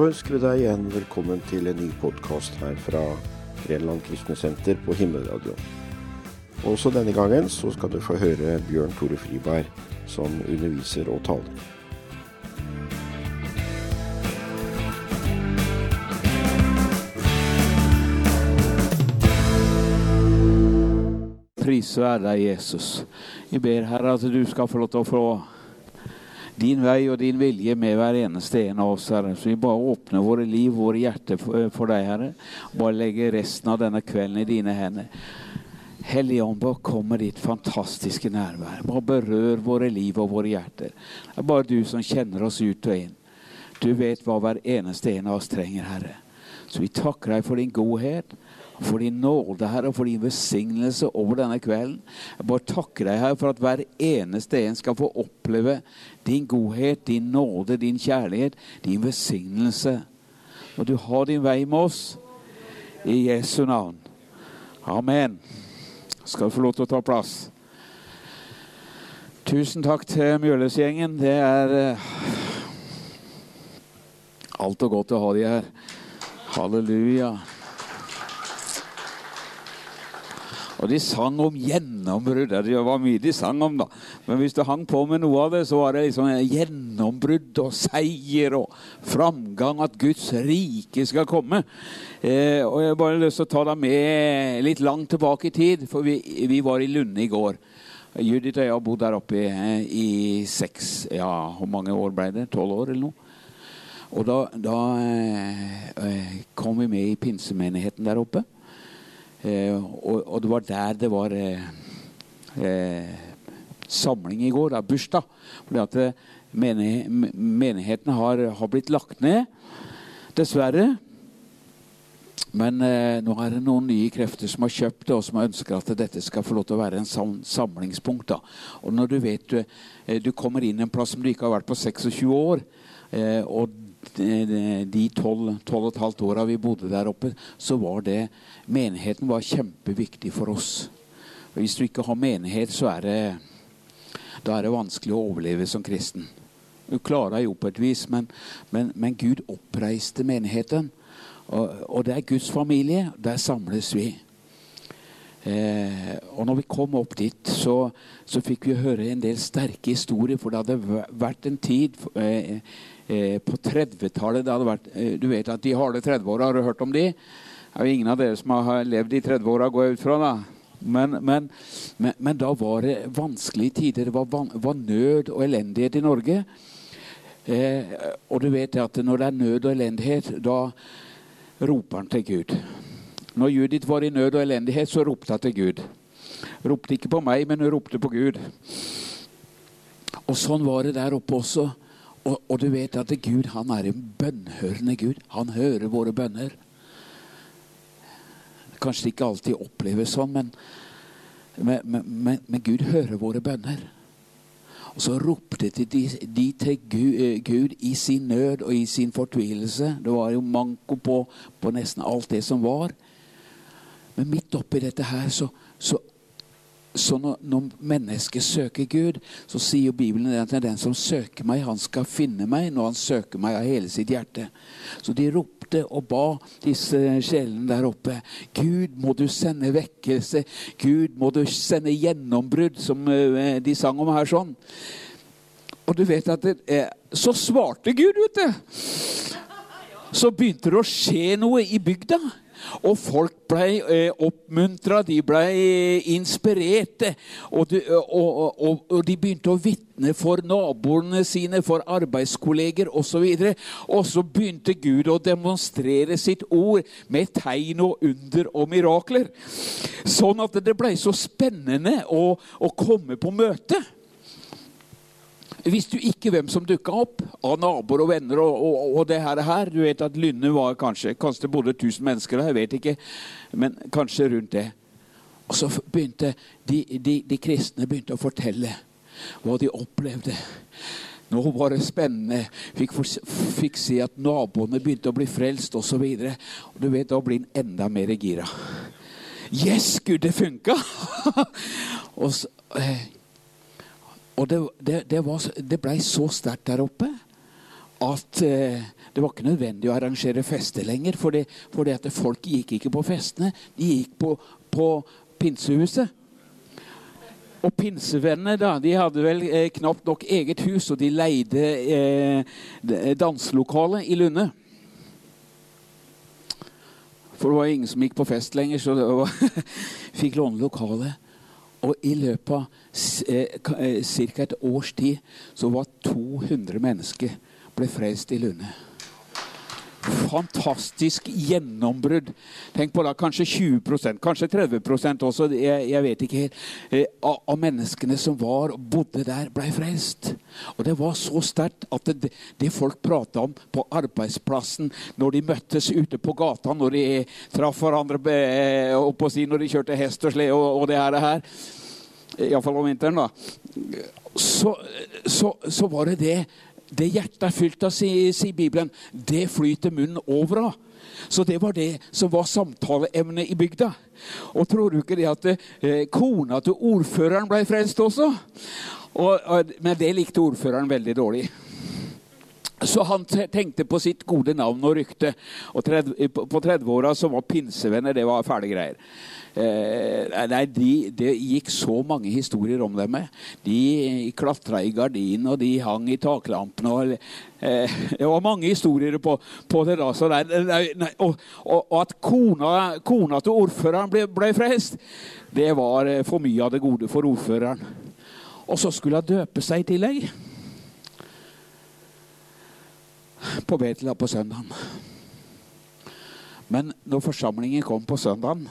Så ønsker vi deg igjen velkommen til en ny podkast her fra Grenland Kristne Senter på Himmelradio. Også denne gangen så skal du få høre Bjørn Tore Friberg som underviser og taler. Pris være deg, Jesus. Jeg ber, Herre, at du skal få lov til å få din vei og din vilje med hver eneste en av oss, Herre. Så vi bare åpner våre liv, våre hjerter for deg, Herre. Bare legger resten av denne kvelden i dine hender. Hellige Ånd, bare kom med ditt fantastiske nærvær. Bare berør våre liv og våre hjerter. Det er bare du som kjenner oss ut og inn. Du vet hva hver eneste en av oss trenger, Herre. Så vi takker deg for din godhet for din nåde, Herre, og for din besignelse over denne kvelden. Jeg bare takker deg, Herre, for at hver eneste en skal få oppleve din godhet, din nåde, din kjærlighet, din besignelse. Og du har din vei med oss. I Jesu navn. Amen. Skal du få lov til å ta plass. Tusen takk til Mjølesgjengen. Det er uh, alt og godt å ha de her. Halleluja. Og de sang om gjennombrudd. Det var mye de sang om, da. Men hvis du hang på med noe av det, så var det liksom gjennombrudd og seier og framgang. At Guds rike skal komme. Eh, og jeg har bare lyst til å ta deg med litt langt tilbake i tid, for vi, vi var i Lunde i går. Judith og jeg har bodd der oppe i, i seks Ja, hvor mange år ble det? Tolv år, eller noe? Og da, da eh, kom vi med i pinsemenigheten der oppe. Eh, og, og, det var der det var eh, eh samling i går. Da, bursdag. Fordi at menigheten har, har, blitt lagt ned, dessverre. Men eh, nå er det noen nye krefter som har kjøpt det, og som ønsker at dette skal få lov til å være en sam samlingspunkt. Da. Og når du vet du, du kommer inn en plass som du ikke har vært på 26 år, eh, og de tolv og et halvt åra vi bodde der oppe, så var det Menigheten var kjempeviktig for oss. Og hvis du ikke har menighet, så er det, da er det vanskelig å overleve som kristen. Du klarer jo på et vis, men, men, men Gud oppreiste menigheten. Og, og, det er Guds familie. Der samles vi. Eh, og når vi kom opp dit, så, så, fikk vi høre en del sterke historier. For det hadde vært en tid eh, på 30-tallet eh, Du vet at de harde 30-åra, har du hørt om de? Det er jo ingen av dere som har levd i 30-åra, går jeg ut fra. da. Men, men, men, men, da var det vanskelige tider. Det var, van, var nød og elendighet i Norge. Eh, og du vet at når det er nød og elendighet, da roper han til Gud. Når Judith var i nød og elendighet, så ropte hun til Gud. Ropte ikke på meg, men hun ropte på Gud. Og sånn var det der oppe også. Og, og du vet at Gud han er en bønnhørende Gud. Han hører våre bønner kanskje ikke alltid oppleves sånn, men, men, men, men, Gud hører våre bønner. Og så ropte de, de til Gud, eh, Gud, i sin nød og i sin fortvilelse. Det var jo manko på, på nesten alt det som var. Men midt oppi dette her så, så så når, når mennesket søker Gud, så sier Bibelen at det er den som søker meg, han skal finne meg når han søker meg av hele sitt hjerte. Så de ropte og ba disse sjelene der oppe. Gud, må du sende vekkelse. Gud, må du sende gjennombrudd, som eh, de sang om her sånn. Og du vet at det, Så svarte Gud, vet du. Så begynte det å skje noe i bygda. Og folk ble eh, oppmuntra, de ble eh, inspirerte. Og de, og, og, og de begynte å vitne for naboene sine, for arbeidskolleger osv. Og så begynte Gud å demonstrere sitt ord med tegn og under og mirakler. Sånn at det ble så spennende å, å komme på møte. Visste du ikke hvem som dukka opp av naboer og venner og, og, og, det her? Du vet at Lynne var kanskje Kanskje det bodde 1000 mennesker der, jeg vet ikke. Men kanskje rundt det. Og så begynte de, de, de kristne begynte å fortelle hva de opplevde. Nå var det spennende. Fikk, fikk se at naboene begynte å bli frelst osv. Du vet, da blir en enda mer gira. Yes, Gud, det funka! og så, eh, og det, det, det, var, det blei så sterkt der oppe at eh, det var ikke nødvendig å arrangere fester lenger. For det, at folk gikk ikke på festene, de gikk på, på pinsehuset. Og pinsevennene da, de hadde vel eh, knapt nok eget hus, og de leide eh, danselokale i Lunde. For det var ingen som gikk på fest lenger, så det var, fikk låne lokalet. Og i løpet av eh, ca. et års tid så var 200 mennesker ble frelst i Lunde fantastisk gjennombrudd. Tenk på da, kanskje 20% kanskje 30 også, jeg, jeg vet ikke helt, eh, av, av, menneskene som var og bodde der, ble frelst. Og det var så sterkt at det, det folk prata om på arbeidsplassen, når de møttes ute på gata, når de traff hverandre eh, opp si, når de kjørte hest og slede og, og det her, det her Iallfall om vinteren, da. Så, så, så var det det det hjertet er fylt av, sier Bibelen, det flyter munnen over av. Så det var det som var samtaleemnet i bygda. Og tror du ikke det at eh, kona til ordføreren ble frelst også? Og, og, men det likte ordføreren veldig dårlig. Så han tenkte på sitt gode navn og rykte. Og på 30-åra så var pinsevenner det var fæle greier. Eh, nei, de, Det gikk så mange historier om dem. De klatra i gardinen, og de hang i taklampene. Og, eh, det var mange historier på, på det. da, der, nei, og, og, og, at kona, kona til ordføreren ble, ble frelst, det var eh, for mye av det gode for ordføreren. Og så skulle hun døpe seg i tillegg. På Betela på søndagen. Men når forsamlingen kom på søndagen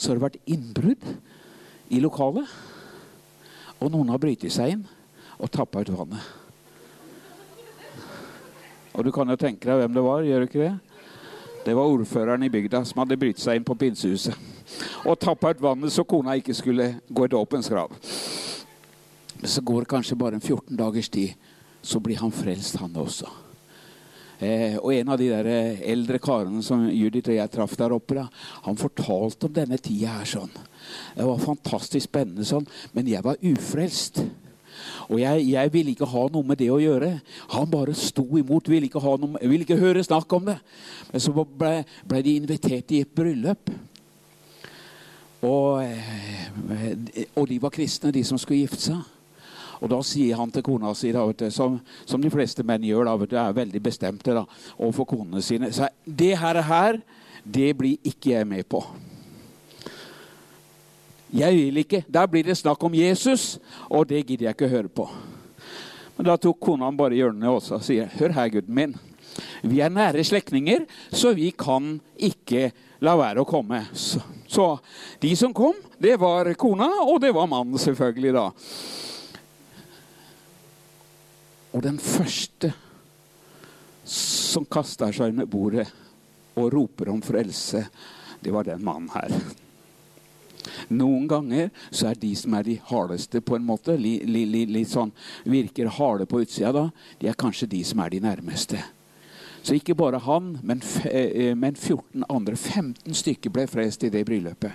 så har det vært innbrudd i lokalet. Og noen har brytet seg inn og tappa ut vannet. Og du kan jo tenke deg hvem det var, gjør du ikke det? Det var ordføreren i bygda som hadde brytt seg inn på pinsehuset. Og tappa ut vannet så kona ikke skulle gå i dåpens grav. Så går det kanskje bare en 14 dagers tid, så blir han frelst, han også. Eh, og en av de der eh, eldre karene som Judith og jeg traff der oppe, da, han fortalte om denne tida her sånn. Det var fantastisk spennende sånn, men jeg var ufrelst. Og jeg, jeg, ville ikke ha noe med det å gjøre. Han bare sto imot, ville ikke, noe, ville ikke høre snakk om det. Men så ble, ble de invitert i et bryllup. Og, eh, og de var kristne, de som skulle gifte seg. Og da sier han til kona si, da, du, som, som, de fleste menn gjør, da, du, er veldig bestemte da, overfor konene sine så Det her, her, det blir ikke jeg med på. Jeg vil ikke. Der blir det snakk om Jesus, og det gidder jeg ikke høre på. Men da tok kona bare hjørnet også og sier, hør her, gutten min. Vi er nære slektninger, så vi kan ikke la være å komme. Så, så de som kom, det var kona, og det var mannen, selvfølgelig, da. Og den første som kaster seg under bordet og roper om frelse, det var den mannen her. Noen ganger så er de som er de hardeste, på en måte, li, li, li, litt sånn, virker harde på utsida da, de er kanskje de som er de nærmeste. Så ikke bare han, men, eh, men 14 andre. 15 stykker ble frelst i det bryllupet.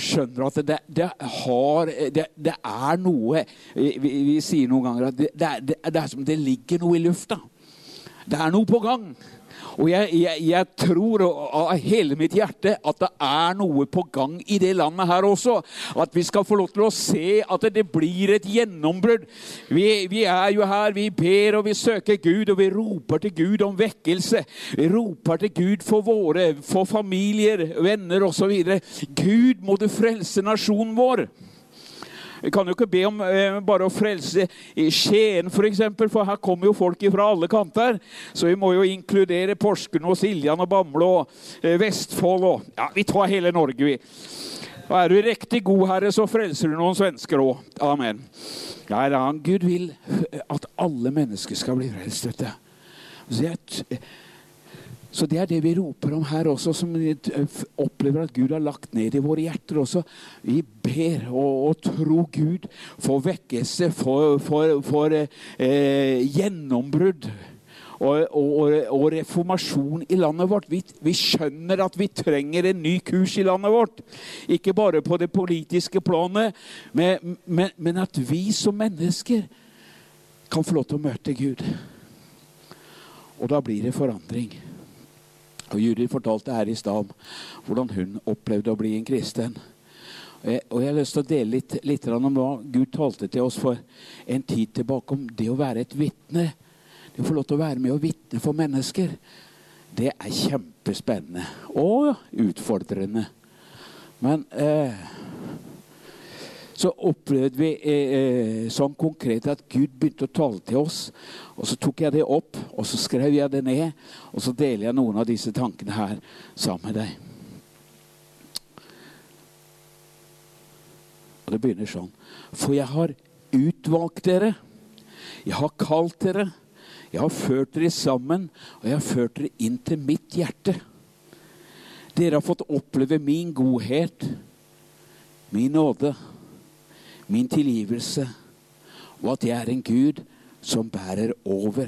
Skjønner at det, det, har, det, det er noe vi, vi, sier noen ganger at det, det, er som det ligger noe i lufta. Det er noe på gang. Og jeg, jeg, jeg, tror av hele mitt hjerte at det er noe på gang i det landet her også. At vi skal få lov til å se at det blir et gjennombrudd. Vi, vi er jo her, vi ber og vi søker Gud, og vi roper til Gud om vekkelse. Vi roper til Gud for våre, for familier, venner osv. Gud, må du frelse nasjonen vår. Vi kan jo ikke be om eh, bare å frelse Skien, f.eks., for, eksempel, for her kommer jo folk fra alle kanter. Så vi må jo inkludere Porsgrunn og Siljan og Bamble og eh, Vestfold og Ja, vi tar hele Norge, vi. Og er du riktig god, Herre, så frelser du noen svensker òg. Amen. Ja, Gud vil at alle mennesker skal bli frelst. vet du. Så jeg, så det er det vi roper om her også, som vi opplever at Gud har lagt ned i våre hjerter også. Vi ber og, og tror Gud for vekkelse, for, for, for eh, gjennombrudd. Og, og, og, reformasjon i landet vårt. Vi, vi, skjønner at vi trenger en ny kurs i landet vårt. Ikke bare på det politiske planet, men, men, men at vi som mennesker kan få lov til å møte Gud. Og da blir det forandring. Og Judith fortalte her i stad hvordan hun opplevde å bli en kristen. Og jeg, og jeg har lyst til å dele litt, litt om hva Gud talte til oss for en tid tilbake om det å være et vitne. Det å få lov til å være med og vitne for mennesker. Det er kjempespennende og utfordrende. Men eh, så opplevde vi eh, sånn konkret at Gud begynte å tale til oss. Og så tok jeg det opp, og så skrev jeg det ned. Og så deler jeg noen av disse tankene her sammen med deg. Og det begynner sånn. For jeg har utvalgt dere. Jeg har kalt dere. Jeg har ført dere sammen, og jeg har ført dere inn til mitt hjerte. Dere har fått oppleve min godhet, min nåde min tilgivelse, og at jeg er en Gud som bærer over.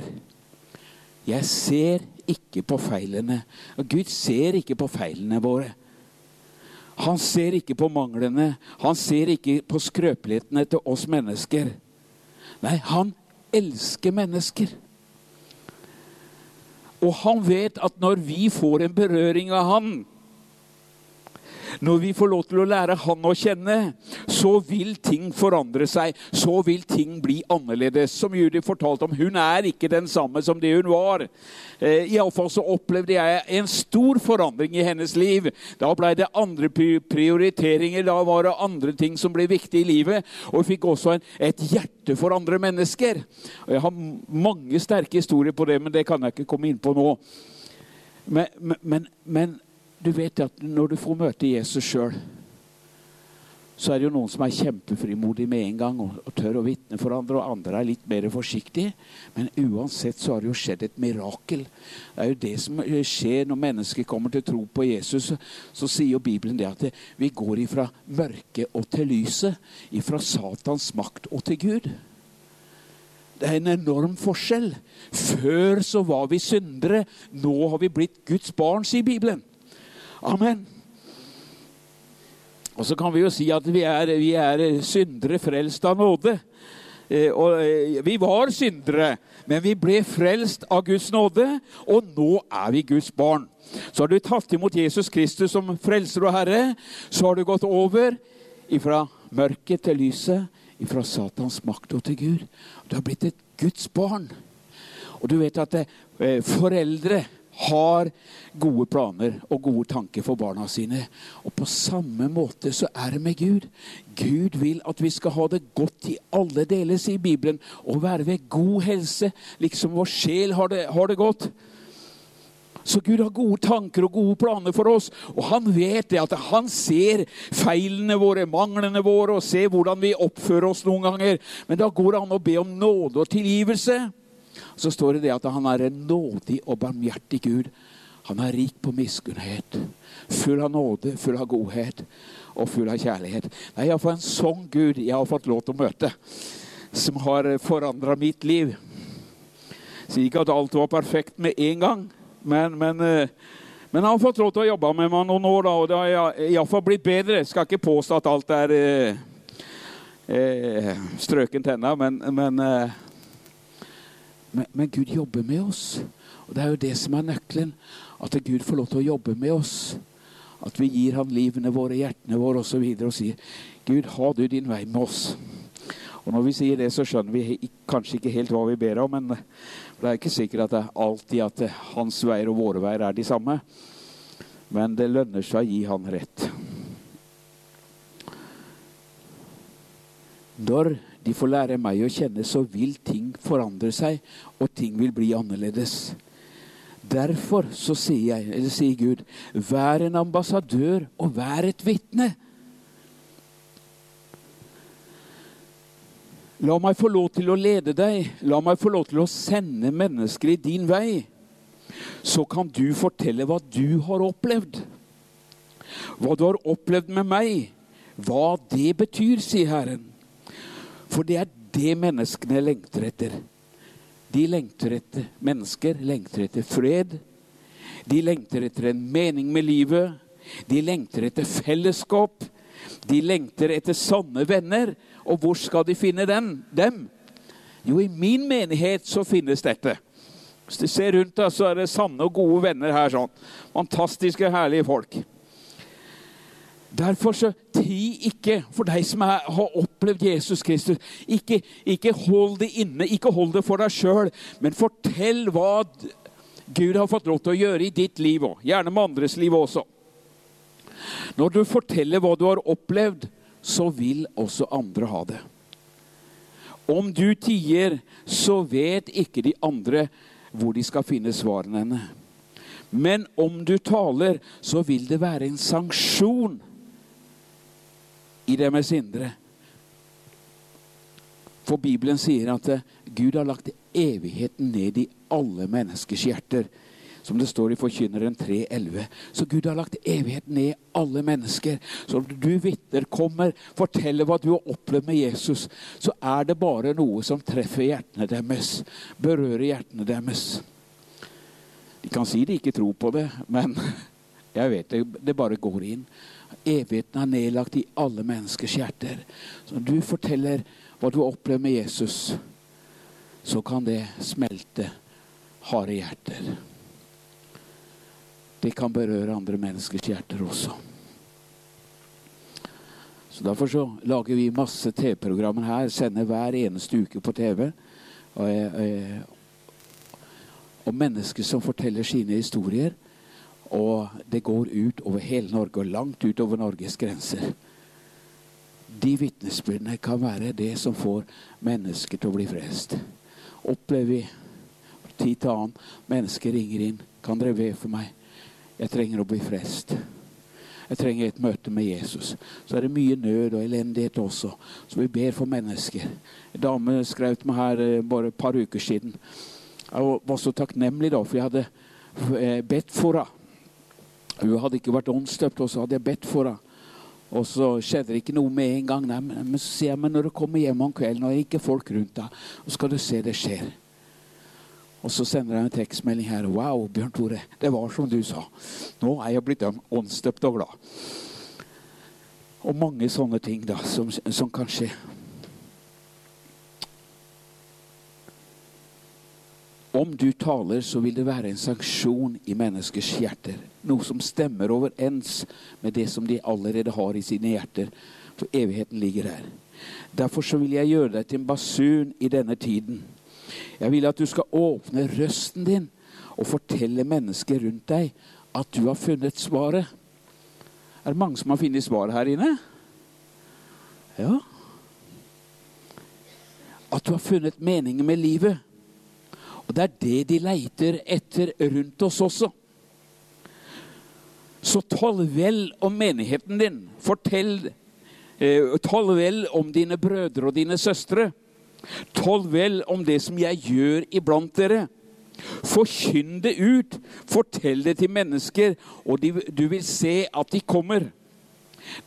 Jeg ser ikke på feilene. Og Gud ser ikke på feilene våre. Han ser ikke på manglene. Han ser ikke på skrøpelighetene til oss mennesker. Nei, han elsker mennesker. Og han vet at når vi får en berøring av han, når vi får lov til å lære Han å kjenne, så vil ting forandre seg. Så vil ting bli annerledes. Som Judy fortalte om, hun er ikke den samme som det hun var. Eh, Iallfall så opplevde jeg en stor forandring i hennes liv. Da ble det andre prioriteringer, da var det andre ting som ble viktig i livet. Og hun fikk også en, et hjerte for andre mennesker. Og jeg har mange sterke historier på det, men det kan jeg ikke komme inn på nå. Men, men, men du vet at når du får møte Jesus sjøl, så er det jo noen som er kjempefrimodige med en gang og, og tør å vitne for andre, og andre er litt mer forsiktige. Men uansett så har det jo skjedd et mirakel. Det er jo det som skjer når mennesker kommer til tro på Jesus. Så sier jo Bibelen det at vi går ifra mørket og til lyset. Ifra Satans makt og til Gud. Det er en enorm forskjell. Før så var vi syndere. Nå har vi blitt Guds barn, sier Bibelen. Amen. Og så kan vi jo si at vi er, vi er syndere frelst av nåde. Eh, og eh, vi var syndere, men vi ble frelst av Guds nåde, og nå er vi Guds barn. Så har du tatt imot Jesus Kristus som frelser og herre, så har du gått over ifra mørket til lyset, ifra Satans makt og til Gud. Du har blitt et Guds barn. Og du vet at eh, foreldre har gode planer og gode tanker for barna sine. Og på samme måte så er det med Gud. Gud vil at vi skal ha det godt i alle deler, sier Bibelen, og være ved god helse, liksom vår sjel har det, har det godt. Så Gud har gode tanker og gode planer for oss. Og han vet det at han ser feilene våre, manglene våre, og ser hvordan vi oppfører oss noen ganger. Men da går det an å be om nåde og tilgivelse. Så står det det at han er en nådig og barmhjertig Gud. Han er rik på miskunnhet. Full av nåde, full av godhet og full av kjærlighet. Det er iallfall en sånn Gud jeg har fått lov til å møte, som har forandra mitt liv. Sier ikke at alt var perfekt med en gang, men, men, eh, men jeg har fått lov til å jobbe med meg noen år, da, og det har iallfall blitt bedre. Jeg skal ikke påstå at alt er eh, eh, strøkent ennå, men, men eh, men, men, Gud jobber med oss. Og Det er jo det som er nøkkelen. At Gud får lov til å jobbe med oss. At vi gir ham livene våre, hjertene våre osv. Og, så videre, og sier Gud, ha du din vei med oss. Og Når vi sier det, så skjønner vi kanskje ikke helt hva vi ber om. Men det er ikke sikkert at det er alltid at hans veier og våre veier er de samme. Men det lønner seg å gi han rett. Når de får lære meg å kjenne, så vil ting forandre seg, og ting vil bli annerledes. Derfor så sier jeg, eller sier Gud, vær en ambassadør og vær et vitne. La meg få lov til å lede deg. La meg få lov til å sende mennesker i din vei. Så kan du fortelle hva du har opplevd. Hva du har opplevd med meg. Hva det betyr, sier Herren. For det er det menneskene lengter etter. De lengter etter mennesker, lengter etter fred. De lengter etter en mening med livet. De lengter etter fellesskap. De lengter etter sanne venner. Og hvor skal de finne den, dem? Jo, i min menighet så finnes dette. Hvis du ser rundt deg, så er det sanne og gode venner her. sånn. Fantastiske, herlige folk. Derfor så ti ikke for deg som er, har opplevd Jesus Kristus. Ikke, ikke hold det inne, ikke hold det for deg sjøl, men fortell hva Gud har fått lov til å gjøre i ditt liv òg. Gjerne med andres liv også. Når du forteller hva du har opplevd, så vil også andre ha det. Om du tier, så vet ikke de andre hvor de skal finne svarene. Men om du taler, så vil det være en sanksjon i deres indre. For Bibelen sier at eh, Gud har lagt evigheten ned i alle menneskers hjerter. Som det står i Forkynneren 3,11. Så Gud har lagt evigheten ned i alle mennesker. Så når du vitner, kommer, forteller hva du har opplevd med Jesus, så er det bare noe som treffer hjertene deres. Berører hjertene deres. De kan si de ikke tror på det, men jeg vet det, det bare går inn. Evigheten er nedlagt i alle menneskers hjerter. Så når du forteller hva du har opplevd med Jesus, så kan det smelte harde hjerter. Det kan berøre andre menneskers hjerter også. Så Derfor så lager vi masse TV-programmer her. Sender hver eneste uke på TV. Og, og, og mennesker som forteller sine historier. Og det går ut over hele Norge, og langt utover Norges grenser. De vitnesbyrdene kan være det som får mennesker til å bli frelst. Opplever vi tid til annen mennesker ringer inn. 'Kan dere be for meg? Jeg trenger å bli frelst.' Jeg trenger et møte med Jesus. Så er det mye nød og elendighet også. Så vi ber for mennesker. En dame skrev til meg her eh, bare et par uker siden. Jeg var så takknemlig da, for jeg hadde eh, bedt for henne. Hun hadde ikke vært åndsdøpt, og så hadde jeg bedt for henne. Og så skjedde det ikke noe med en gang. Nei, men så sier jeg men når du kommer hjem om kvelden og det er ikke folk rundt deg, så skal du se det skjer. Og så sender jeg en tekstmelding her. Wow, Bjørn Tore, det var som du sa. Nå er jeg blitt åndsdøpt og glad. Og mange sånne ting da, som, som kan skje. Om du taler, så vil det være en sanksjon i menneskers hjerter. Noe som stemmer overens med det som de allerede har i sine hjerter. For evigheten ligger der. Derfor så vil jeg gjøre deg til en basun i denne tiden. Jeg vil at du skal åpne røsten din og fortelle mennesker rundt deg at du har funnet svaret. Er det mange som har funnet svaret her inne? Ja. At du har funnet meningen med livet. Og det er det de leiter etter rundt oss også. Så tal vel om menigheten din. Fortell eh, Tal vel om dine brødre og dine søstre. Tal vel om det som jeg gjør iblant dere. Forkynn det ut. Fortell det til mennesker, og de, du vil se at de kommer.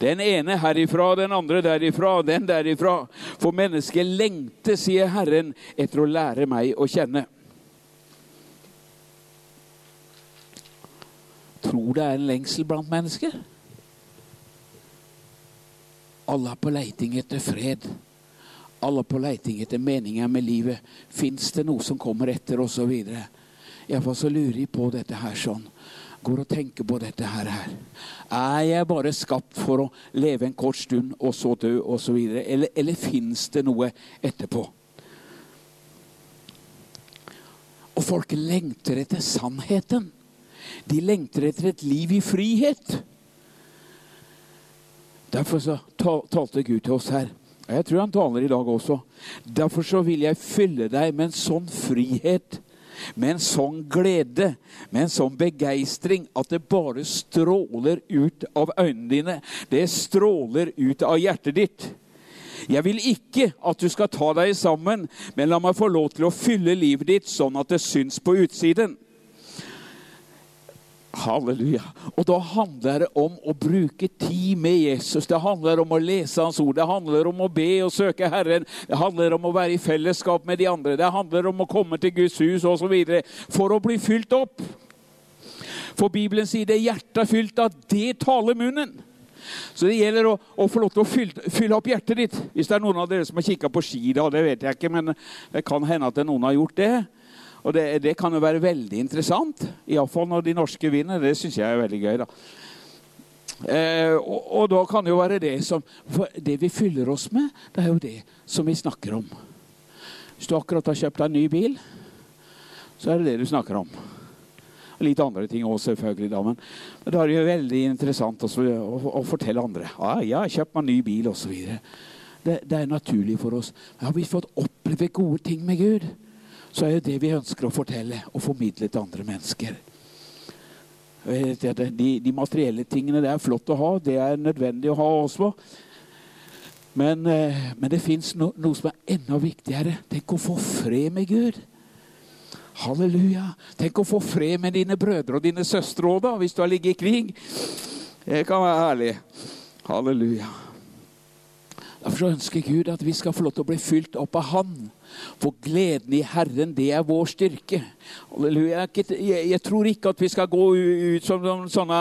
Den ene herifra, den andre derifra, den derifra. For mennesket lengter, sier Herren, etter å lære meg å kjenne. Tror det er en lengsel blant mennesker. Alle er på leiting etter fred. Alle er på leiting etter meninger med livet. Fins det noe som kommer etter, osv.? Iallfall så lurer jeg på dette her sånn. Går og tenker på dette her. her. Er jeg bare skapt for å leve en kort stund og så dø, osv.? Eller, eller fins det noe etterpå? Og folk lengter etter sannheten. De lengter etter et liv i frihet. Derfor så talte Gud til oss her. Og jeg tror han taler i dag også. Derfor så vil jeg fylle deg med en sånn frihet, med en sånn glede, med en sånn begeistring at det bare stråler ut av øynene dine. Det stråler ut av hjertet ditt. Jeg vil ikke at du skal ta deg sammen, men la meg få lov til å fylle livet ditt sånn at det syns på utsiden. Halleluja. Og da handler det om å bruke tid med Jesus. Det handler om å lese Hans ord. Det handler om å be og søke Herren. Det handler om å være i fellesskap med de andre. Det handler om å komme til Guds hus osv. for å bli fylt opp. For Bibelen sier det er hjertet er fylt av, det taler munnen. Så det gjelder å, å få lov til å fylle, fylle, opp hjertet ditt. Hvis det er noen av dere som har kikka på ski, da, det vet jeg ikke, men det kan hende at noen har gjort det. Og det, det kan jo være veldig interessant. Iallfall når de norske vinner. Det syns jeg er veldig gøy. da. Eh, og, og, da kan det jo være det som For det vi fyller oss med, det er jo det som vi snakker om. Hvis du akkurat har kjøpt deg en ny bil, så er det det du snakker om. Litt andre ting òg, selvfølgelig. Da, men da er det jo veldig interessant også, å, å, fortelle andre. Ja, jeg har kjøpt meg en ny bil, osv. Det, det er naturlig for oss. Har vi fått oppleve gode ting med Gud, så er det det vi ønsker å fortelle og formidle til andre mennesker. De, de, materielle tingene det er flott å ha, det er nødvendig å ha også. Men, eh, men det fins no, noe som er enda viktigere. Tenk å få fred med Gud. Halleluja. Tenk å få fred med dine brødre og dine søstre òg, da, hvis du har ligget i krig. Det kan være herlig. Halleluja. Derfor ønsker Gud at vi skal få lov til å bli fylt opp av Han. For gleden i Herren, det er vår styrke. Halleluja. Jeg, tror ikke at vi skal gå ut som sånne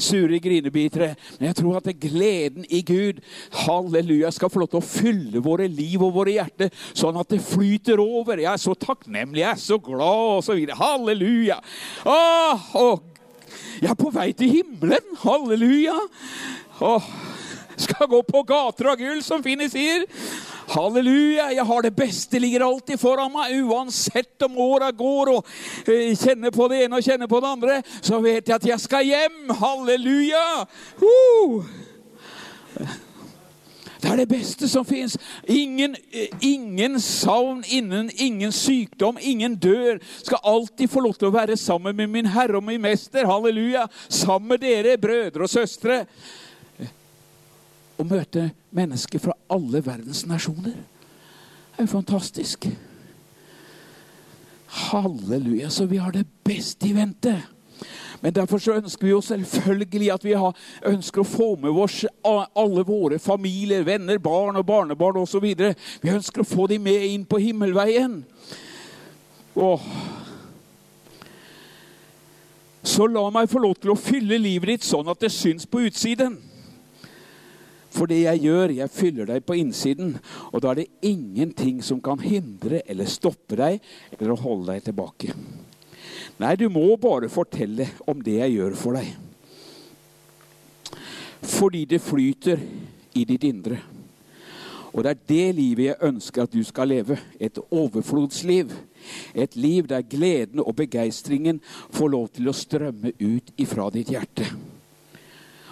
sure grinebitere. Men jeg tror at gleden i Gud halleluja, skal få lov til å fylle våre liv og våre hjerter, sånn at det flyter over. Jeg er så takknemlig, jeg er så glad, osv. Halleluja. Åh, åh, jeg er på vei til himmelen. Halleluja. Åh skal gå på gater av gull, som Finni sier. Halleluja, jeg har det beste ligger alltid foran meg. Uansett om åra går og uh, kjenner på det ene og kjenner på det andre, så vet jeg at jeg skal hjem. Halleluja! Uh. Det er det beste som fins. Ingen, eh, ingen savn, innen, ingen sykdom, ingen dør. Skal alltid få lov til å være sammen med min Herre og min Mester. Halleluja. Sammen med dere, brødre og søstre å møte mennesker fra alle verdens nasjoner. Det er jo fantastisk. Halleluja, så vi har det beste i vente. Men derfor så ønsker vi jo selvfølgelig at vi har, ønsker å få med oss alle våre familier, venner, barn og barnebarn osv. Vi ønsker å få dem med inn på himmelveien. Åh. Så la meg få lov til å fylle livet ditt sånn at det syns på utsiden. For det jeg gjør, jeg fyller deg på innsiden. Og da er det ingenting som kan hindre eller stoppe deg eller holde deg tilbake. Nei, du må bare fortelle om det jeg gjør for deg. Fordi det flyter i ditt indre. Og det er det livet jeg ønsker at du skal leve. Et overflodsliv. Et liv der gleden og begeistringen får lov til å strømme ut ifra ditt hjerte.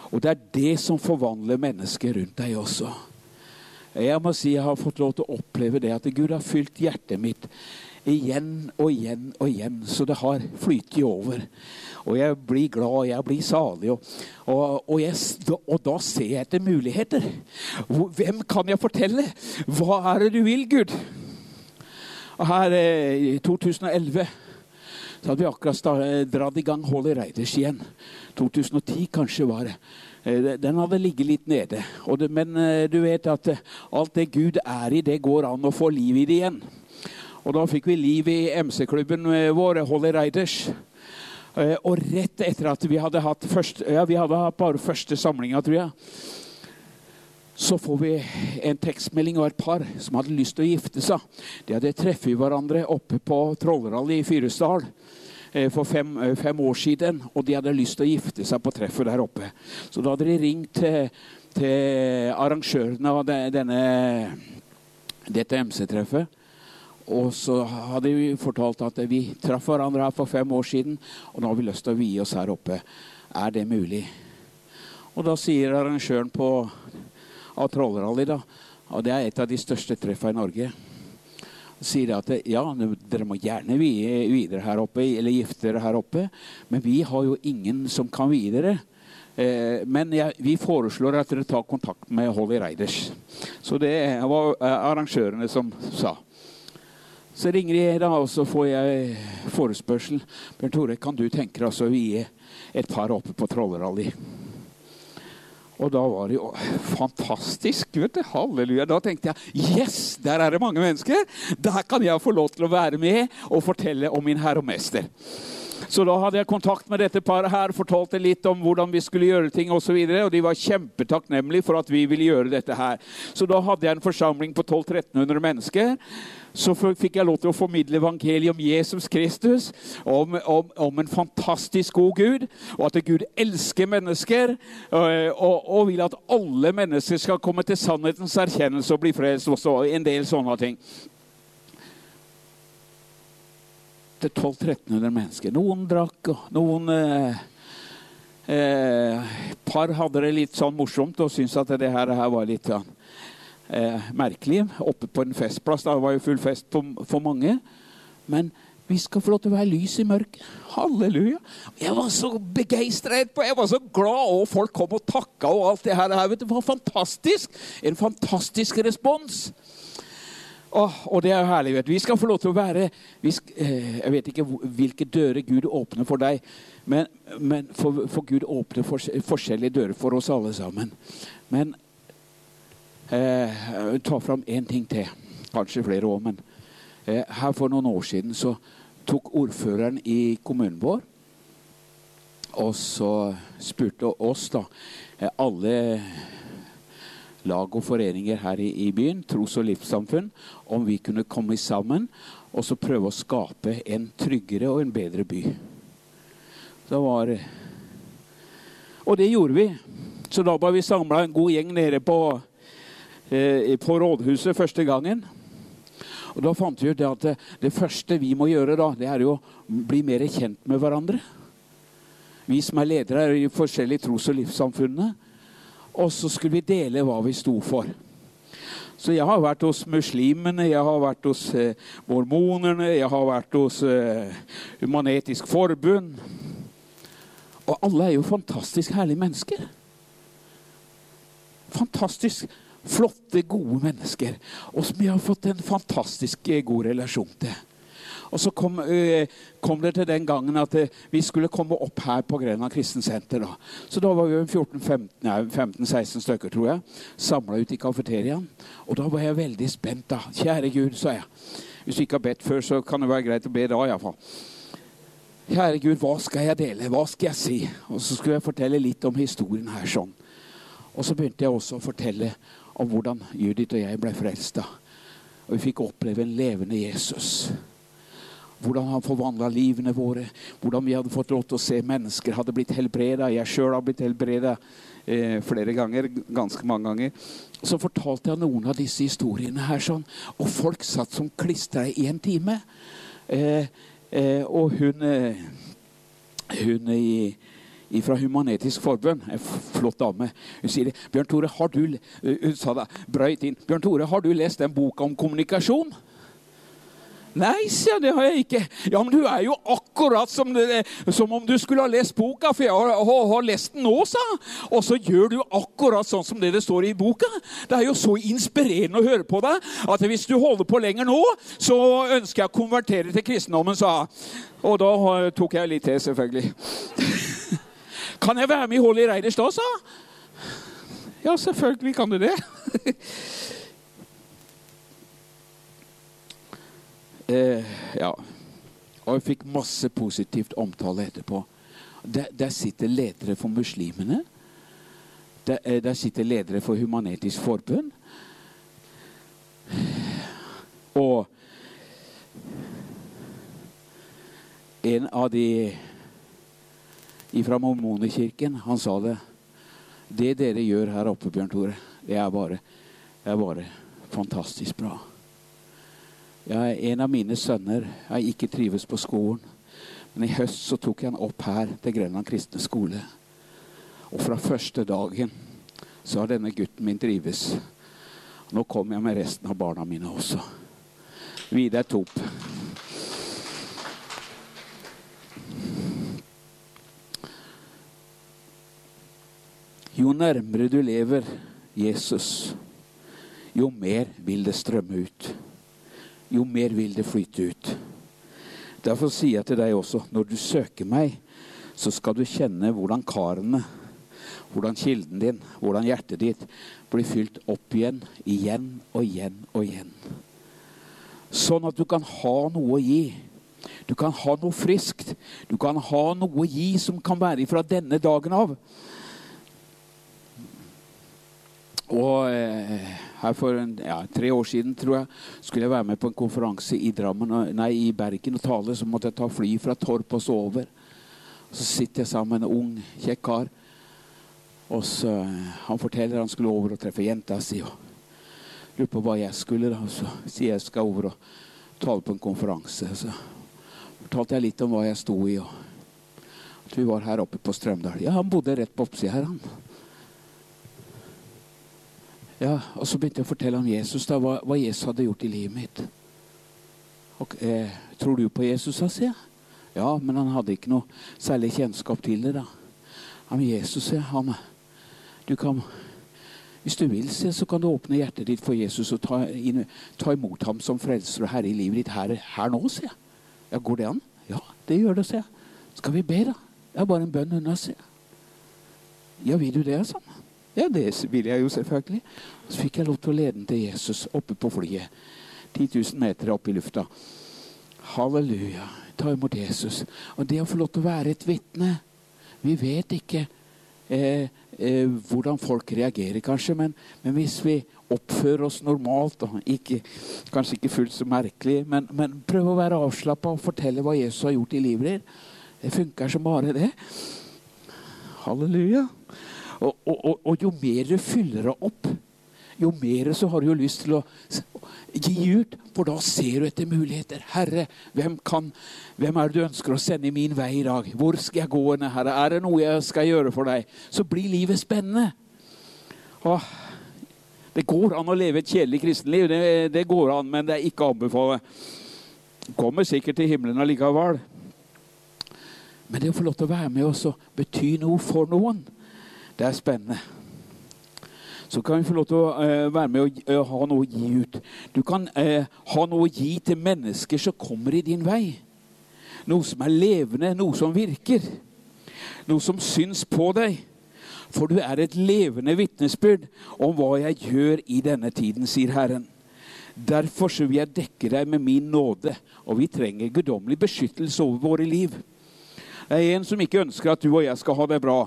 Og det er det som forvandler mennesker rundt deg også. Jeg må si jeg har fått lov til å oppleve det at Gud har fylt hjertet mitt igjen og igjen og igjen, så det har flytet over. Og jeg blir glad, jeg blir salig. Og, og, og, jeg, og da ser jeg etter muligheter. Hvem kan jeg fortelle? Hva er det du vil, Gud? Og her eh, i 2011 så hadde vi akkurat dratt i gang Holly Reiders igjen. 2010 kanskje var det. Eh, den hadde ligget litt nede. Det, men eh, du vet at eh, alt det Gud er i, det går an å få liv i det igjen. Og da fikk vi liv i MC-klubben vår, Holly Riders. Og rett etter at vi hadde hatt første, ja, vi hadde hatt bare første samlinga, tror jeg, så får vi en tekstmelding av et par som hadde lyst til å gifte seg. De hadde treffet hverandre oppe på Trollrally i Fyresdal. Eh, for fem, eh, fem, år siden, og de hadde lyst til å gifte seg på treffet der oppe. Så da hadde de ringt til, til arrangørene av denne, dette MC-treffet. Og så hadde vi fortalt at vi traff hverandre her for fem år siden, og nå har vi lyst til å vie oss her oppe. Er det mulig? Og da sier arrangøren på, av Trollrally, da, og det er et av de største treffene i Norge sier at ja, dere må gjerne vie videre her oppe, eller gifte dere her oppe, men vi har jo ingen som kan vie dere. Eh, men jeg, vi foreslår at dere tar kontakt med Holly Reiders. Så det var eh, arrangørene som sa. Så ringer jeg da, og så får jeg forespørsel. Bjørn Tore, kan du tenke deg å vie et par oppe på Trollerally? Og da var det jo fantastisk. vet du, Halleluja. Da tenkte jeg yes, der er det mange mennesker. Der kan jeg få lov til å være med og fortelle om min Herre og Mester. Så da hadde jeg kontakt med dette paret her, fortalte litt om hvordan vi skulle gjøre ting. Og, så videre, og de var kjempetakknemlige for at vi ville gjøre dette her. Så da hadde jeg en forsamling på 1200-1300 mennesker. Så fikk jeg lov til å formidle evangeliet om Jesus Kristus, om, om, om, en fantastisk god Gud, og at Gud elsker mennesker og, og, og vil at alle mennesker skal komme til sannhetens erkjennelse og bli frelst også. En del sånne ting. til 1200-1300 mennesker. Noen drakk, og noen eh, eh, par hadde det litt sånn morsomt og syntes at det her, her var litt sånn, eh, merkelig. Oppe på en festplass. Da var jo full fest for, mange. Men vi skal få lov til å være lys i mørket. Halleluja. Jeg var så begeistret. Jeg var så glad, og folk kom og takka. og alt Det her. Det var fantastisk. En fantastisk respons. Oh, og det er jo herlig. Vi skal få lov til å være skal, eh, Jeg vet ikke hvilke dører Gud åpner for deg, men, men for, for, Gud åpner for, forskjellige dører for oss alle sammen. Men eh, ta fram én ting til. Kanskje flere år, men eh, her for noen år siden så tok ordføreren i kommunen vår og så spurte oss, da, eh, alle lag og foreninger her i, i byen, tros- og livssamfunn, om vi kunne komme sammen og så prøve å skape en tryggere og en bedre by. Det var Og det gjorde vi. Så da var vi samla en god gjeng nede på, eh, på rådhuset første gangen. Og da fant vi ut at det, det, første vi må gjøre, da, det er jo å bli mer kjent med hverandre. Vi som er ledere i forskjellige tros- og livssamfunnene. Og så skulle vi dele hva vi sto for. Så jeg har vært hos muslimene, jeg har vært hos eh, mormonerne, jeg har vært hos eh, Humanetisk Forbund. Og alle er jo fantastisk herlige mennesker. Fantastisk flotte, gode mennesker. Og som jeg har fått en fantastisk eh, god relasjon til. Og så kom, øh, kom, det til den gangen at øh, vi skulle komme opp her på Grenland kristensenter. Da. Så da var vi 14-15-16 stykker, tror jeg, samla ut i kafeteriaen. Og da var jeg veldig spent. da. Kjære Gud, sa jeg. Hvis du ikke har bedt før, så kan det være greit å be da iallfall. Kjære Gud, hva skal jeg dele? Hva skal jeg si? Og så skulle jeg fortelle litt om historien her sånn. Og så begynte jeg også å fortelle om hvordan Judith og jeg ble frelsta. Og vi fikk oppleve en levende Jesus. Hvordan han forvandla livene våre. Hvordan vi hadde fått lov til å se mennesker hadde blitt helbreda. Jeg sjøl har blitt helbreda eh, flere ganger. Ganske mange ganger. Så fortalte jeg noen av disse historiene her sånn. Og folk satt som klistra i en time. Eh, eh, og hun eh, Hun i fra Human-Etisk Forbund. En flott dame. Hun sier Bjørn Tore, har du, hun sa det, brøyt inn. Bjørn Tore, har du lest den boka om kommunikasjon? Nei, sier jeg, det har jeg ikke. Ja, men du er jo akkurat som, det, som om du skulle ha lest boka, for jeg har, har, har lest den nå, sa Og så gjør du akkurat sånn som det det står i boka. Det er jo så inspirerende å høre på deg at hvis du holder på lenger nå, så ønsker jeg å konvertere til kristendommen, sa Og da tok jeg litt til, selvfølgelig. kan jeg være med i Holly Reiders da, sa Ja, selvfølgelig kan du det. eh, ja. Og jeg fikk masse positivt omtale etterpå. Der, der sitter ledere for muslimene. Der, eh, der, sitter ledere for Human-Etisk Forbund. Og en av de fra Mormonekirken, han sa det. Det dere gjør her oppe, Bjørn Tore, det er bare, det er bare fantastisk bra. Jeg, en av mine sønner har ikke trives på skolen. Men i høst så tok jeg han opp her til Grenland kristne skole. Og fra første dagen så har denne gutten min trives. Nå kommer jeg med resten av barna mine også. Vidar Top. Jo nærmere du lever Jesus, jo mer vil det strømme ut jo mer vil det flyte ut. Derfor sier jeg til deg også, når du søker meg, så skal du kjenne hvordan karene, hvordan kilden din, hvordan hjertet ditt blir fylt opp igjen, igjen og igjen og igjen. Sånn at du kan ha noe å gi. Du kan ha noe friskt. Du kan ha noe å gi som kan være fra denne dagen av. Og eh, her For en, ja, tre år siden tror jeg, skulle jeg være med på en konferanse i, Drammen, nei, i Bergen og tale. Så måtte jeg ta fly fra Torp og så over. Så sitter jeg sammen med en ung, kjekk kar. Og så, eh, Han forteller han skulle over og treffe jenta si. og Lurer på hva jeg skulle. da, Så sier jeg skal over og tale på en konferanse. Så fortalte jeg litt om hva jeg sto i. og At vi var her oppe på Strømdal. Ja, han bodde rett på oppsida her, han. Ja, Og så begynte jeg å fortelle om Jesus, da, hva, hva Jesus hadde gjort i livet mitt. Og, eh, tror du på Jesus, da, sier jeg. Ja, men han hadde ikke noe særlig kjennskap til det. da. Ja, men Jesus, sier han, du kan, Hvis du vil, sier, så kan du åpne hjertet ditt for Jesus og ta, inn, ta imot ham som frelser og herre i livet ditt her, her nå, sier jeg. Ja, Går det an? Ja, det gjør det, sier jeg. Skal vi be, da? Det er bare en bønn unna, sier jeg. Ja, vil du det, sånn? Ja, det vil jeg jo selvfølgelig. Så fikk jeg lov til å lede den til Jesus oppe på flyet. 10 000 meter opp i lufta. Halleluja. Ta imot Jesus. Og det å få lov til å være et vitne Vi vet ikke eh, eh, hvordan folk reagerer, kanskje, men, men, hvis vi oppfører oss normalt, og ikke, kanskje ikke fullt så merkelig, men, men prøv å være avslappa og fortelle hva Jesus har gjort i livet ditt, det funker som bare det. Halleluja. Og, og, og, og, jo mer du fyller deg opp, jo mer så har du jo lyst til å gi ut. For da ser du etter muligheter. Herre, hvem, kan, hvem er det du ønsker å sende i min vei i dag? Hvor skal jeg gå, Herre? Er det noe jeg skal gjøre for deg? Så blir livet spennende. Åh, det går an å leve et kjedelig kristenliv. Det, det går an, men det er ikke å anbefale. Kommer sikkert til himmelen allikevel. Men det å få lov til å være med oss og bety noe for noen det er spennende. Så kan vi få lov til å uh, være med og uh, ha noe å gi ut. Du kan uh, ha noe å gi til mennesker som kommer i din vei. Noe som er levende, noe som virker. Noe som syns på deg. For du er et levende vitnesbyrd om hva jeg gjør i denne tiden, sier Herren. Derfor så vil jeg dekke deg med min nåde, og vi trenger guddommelig beskyttelse over våre liv. Det er en som ikke ønsker at du og jeg skal ha det bra.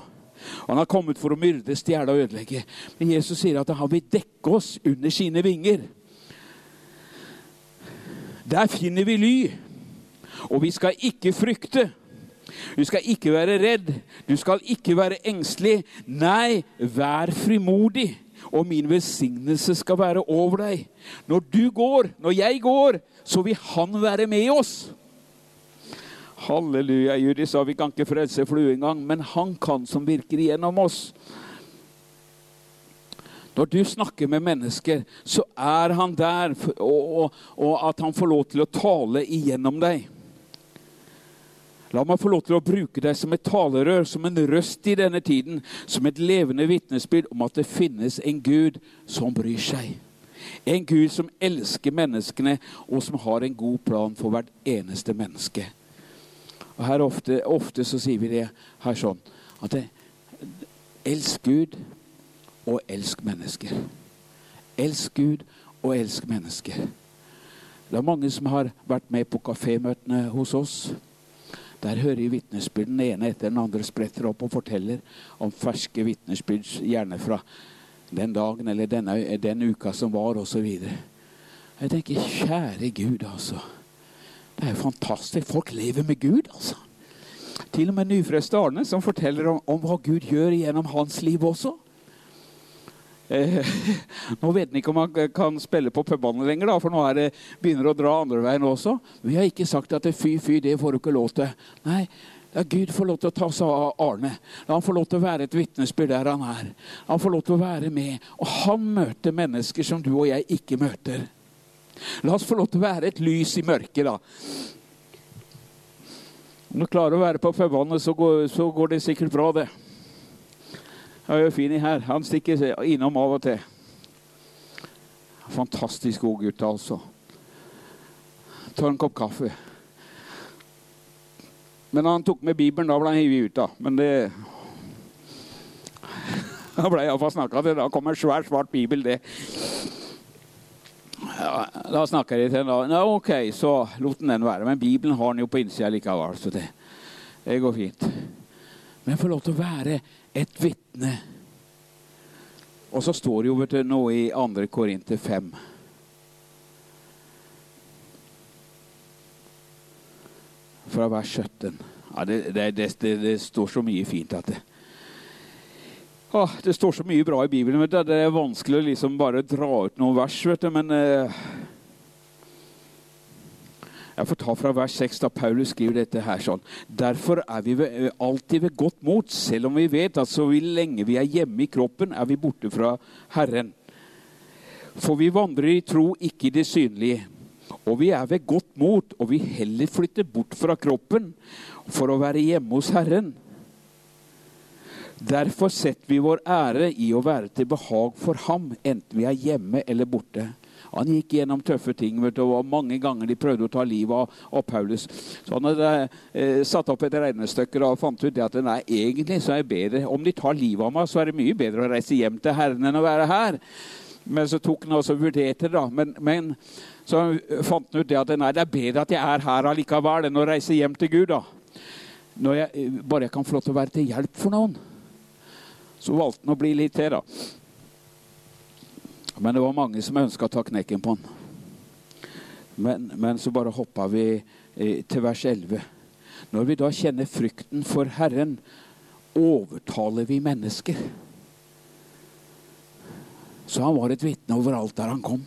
Han har kommet for å myrde, stjele og ødelegge. Men Jesus sier at han vil dekke oss under sine vinger. Der finner vi ly. Og vi skal ikke frykte. Du skal ikke være redd. Du skal ikke være engstelig. Nei, vær frimodig. Og min velsignelse skal være over deg. Når du går, når jeg går, så vil Han være med oss. Halleluja. Judi sa vi kan ikke frelse flue engang, men han kan som virker igjennom oss. Når du snakker med mennesker, så er han der, og, og, og, at han får lov til å tale igjennom deg. La meg få lov til å bruke deg som et talerør, som en røst i denne tiden, som et levende vitnesbyrd om at det finnes en Gud som bryr seg. En Gud som elsker menneskene, og som har en god plan for hvert eneste menneske. Og her ofte, ofte så sier vi det her sånn at det, elsk Gud og elsk mennesker. Elsk Gud og elsk mennesker. Det er mange som har vært med på kafémøtene hos oss. Der hører vitnesbyrd. Den ene etter den andre spretter opp og forteller om ferske vitnesbyrd, gjerne fra den dagen eller denne, den uka som var, osv. Jeg tenker, kjære Gud, altså. Det er jo fantastisk. Folk lever med Gud, altså. Til og med nyfrelste Arne, som forteller om, om, hva Gud gjør gjennom hans liv også. Eh, nå vet han ikke om han kan spille på pubene lenger, da, for nå det, begynner det å dra andre veien også. Vi har ikke sagt at det, fy, fy, det får du ikke lov til. Nei, la Gud får lov til å ta seg av Arne. Han får lov til å være et vitnesbyrd der han er. Han får lov til å være med. Og han møter mennesker som du og jeg ikke møter. La oss få lov til å være et lys i mørket, da. Om du klarer å være på pubene, så, så, går det sikkert bra, det. Jeg er jo fin i her. Han stikker innom av og til. Fantastisk god gutt, altså. Tar en kopp kaffe. Men han tok med Bibelen, da ble han hivet ut, da. Men det Da ble iallfall snakka til. Da kom en svær, svart bibel, det. Ja, da snakker jeg til henne. Ja, OK, så lot den den være. Men Bibelen har den jo på innsida likevel, så det, det går fint. Men få lov til å være et vitne. Og så står det jo vet du, noe i 2. Korinter 5. Fra vers 17. Ja, det, det, det, det står så mye fint at det Åh, Det står så mye bra i Bibelen. Vet du. Det er vanskelig å liksom bare dra ut noen vers. vet du, Men eh, jeg får ta fra vers 6, da Paulus skriver dette her sånn. Derfor er vi alltid ved godt mot, selv om vi vet at så lenge vi er hjemme i kroppen, er vi borte fra Herren. For vi vandrer i tro, ikke i det synlige. Og vi er ved godt mot, og vi heller flytter bort fra kroppen for å være hjemme hos Herren. Derfor setter vi vår ære i å være til behag for ham, enten vi er hjemme eller borte. Han gikk gjennom tøffe ting. vet du, og Mange ganger de prøvde å ta livet av, av Paulus. Så han hadde eh, satt opp et regnestykke og fant ut at nei, egentlig så er det bedre Om de tar livet av meg, så er det mye bedre å reise hjem til Herren enn å være her. Men så tok han også vurderte det. da, men, men så fant han ut det at nei, det er bedre at jeg er her allikevel enn å reise hjem til Gud. da. Når jeg, bare jeg kan få lov til å være til hjelp for noen. Så valgte han å bli litt til, da. Men det var mange som ønska å ta knekken på han. Men, men så bare hoppa vi eh, til vers 11. Når vi da kjenner frykten for Herren, overtaler vi mennesker. Så han var et vitne overalt der han kom.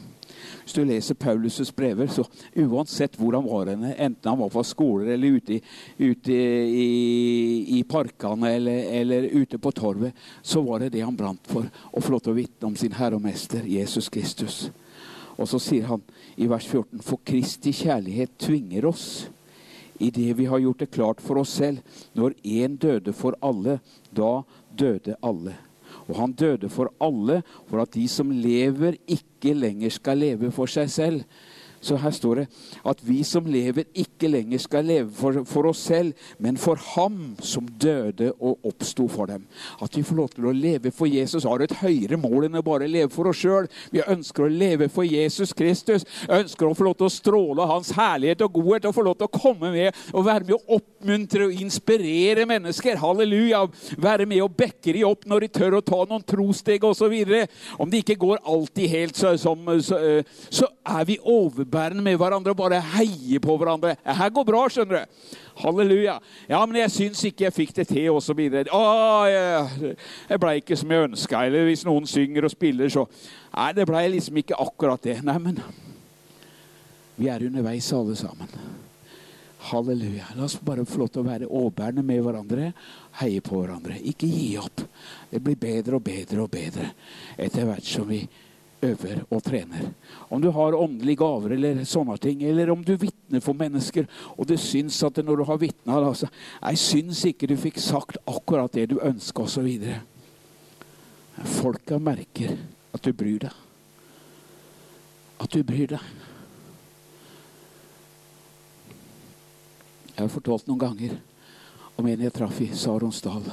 Hvis du leser Paulus' brever, så uansett hvor han var henne, enten han var på skoler eller ute, ute i, i parkene eller, eller, ute på torvet, så var det det han brant for. Å få lov til å vitne om sin Herre og Mester Jesus Kristus. Og så sier han i vers 14.: For Kristi kjærlighet tvinger oss i det vi har gjort det klart for oss selv. Når én døde for alle, da døde alle. Og han døde for alle, for at de som lever, ikke lenger skal leve for seg selv. Så her står det at vi som lever, ikke lenger skal leve for, for, oss selv, men for ham som døde og oppsto for dem. At vi får lov til å leve for Jesus har et høyere mål enn å bare leve for oss sjøl. Vi ønsker å leve for Jesus Kristus. Ønsker å få lov til å stråle hans herlighet og godhet og få lov til å komme med og være med å oppmuntre og inspirere mennesker. Halleluja. Være med og backe de opp når de tør å ta noen trosteg osv. Om det ikke går alltid helt så, som, så, så er vi overbevist overbærende med hverandre og bare heier på hverandre. Det her går bra, skjønner du. Halleluja. Ja, men jeg syns ikke jeg fikk det til, osv. Jeg, jeg blei ikke som jeg ønska. Eller hvis noen synger og spiller, så Nei, det blei liksom ikke akkurat det. Nei, men vi er underveis alle sammen. Halleluja. La oss bare få lov til å være overbærende med hverandre. Heie på hverandre. Ikke gi opp. Det blir bedre og bedre og bedre etter hvert som vi øver og trener. Om du har åndelige gaver eller sånne ting, eller om du vitner for mennesker, og du syns at når du har vitna altså, 'Jeg syns ikke du fikk sagt akkurat det du ønska', osv. Folka merker at du bryr deg. At du bryr deg. Jeg har fortalt noen ganger om en jeg traff i Saronsdal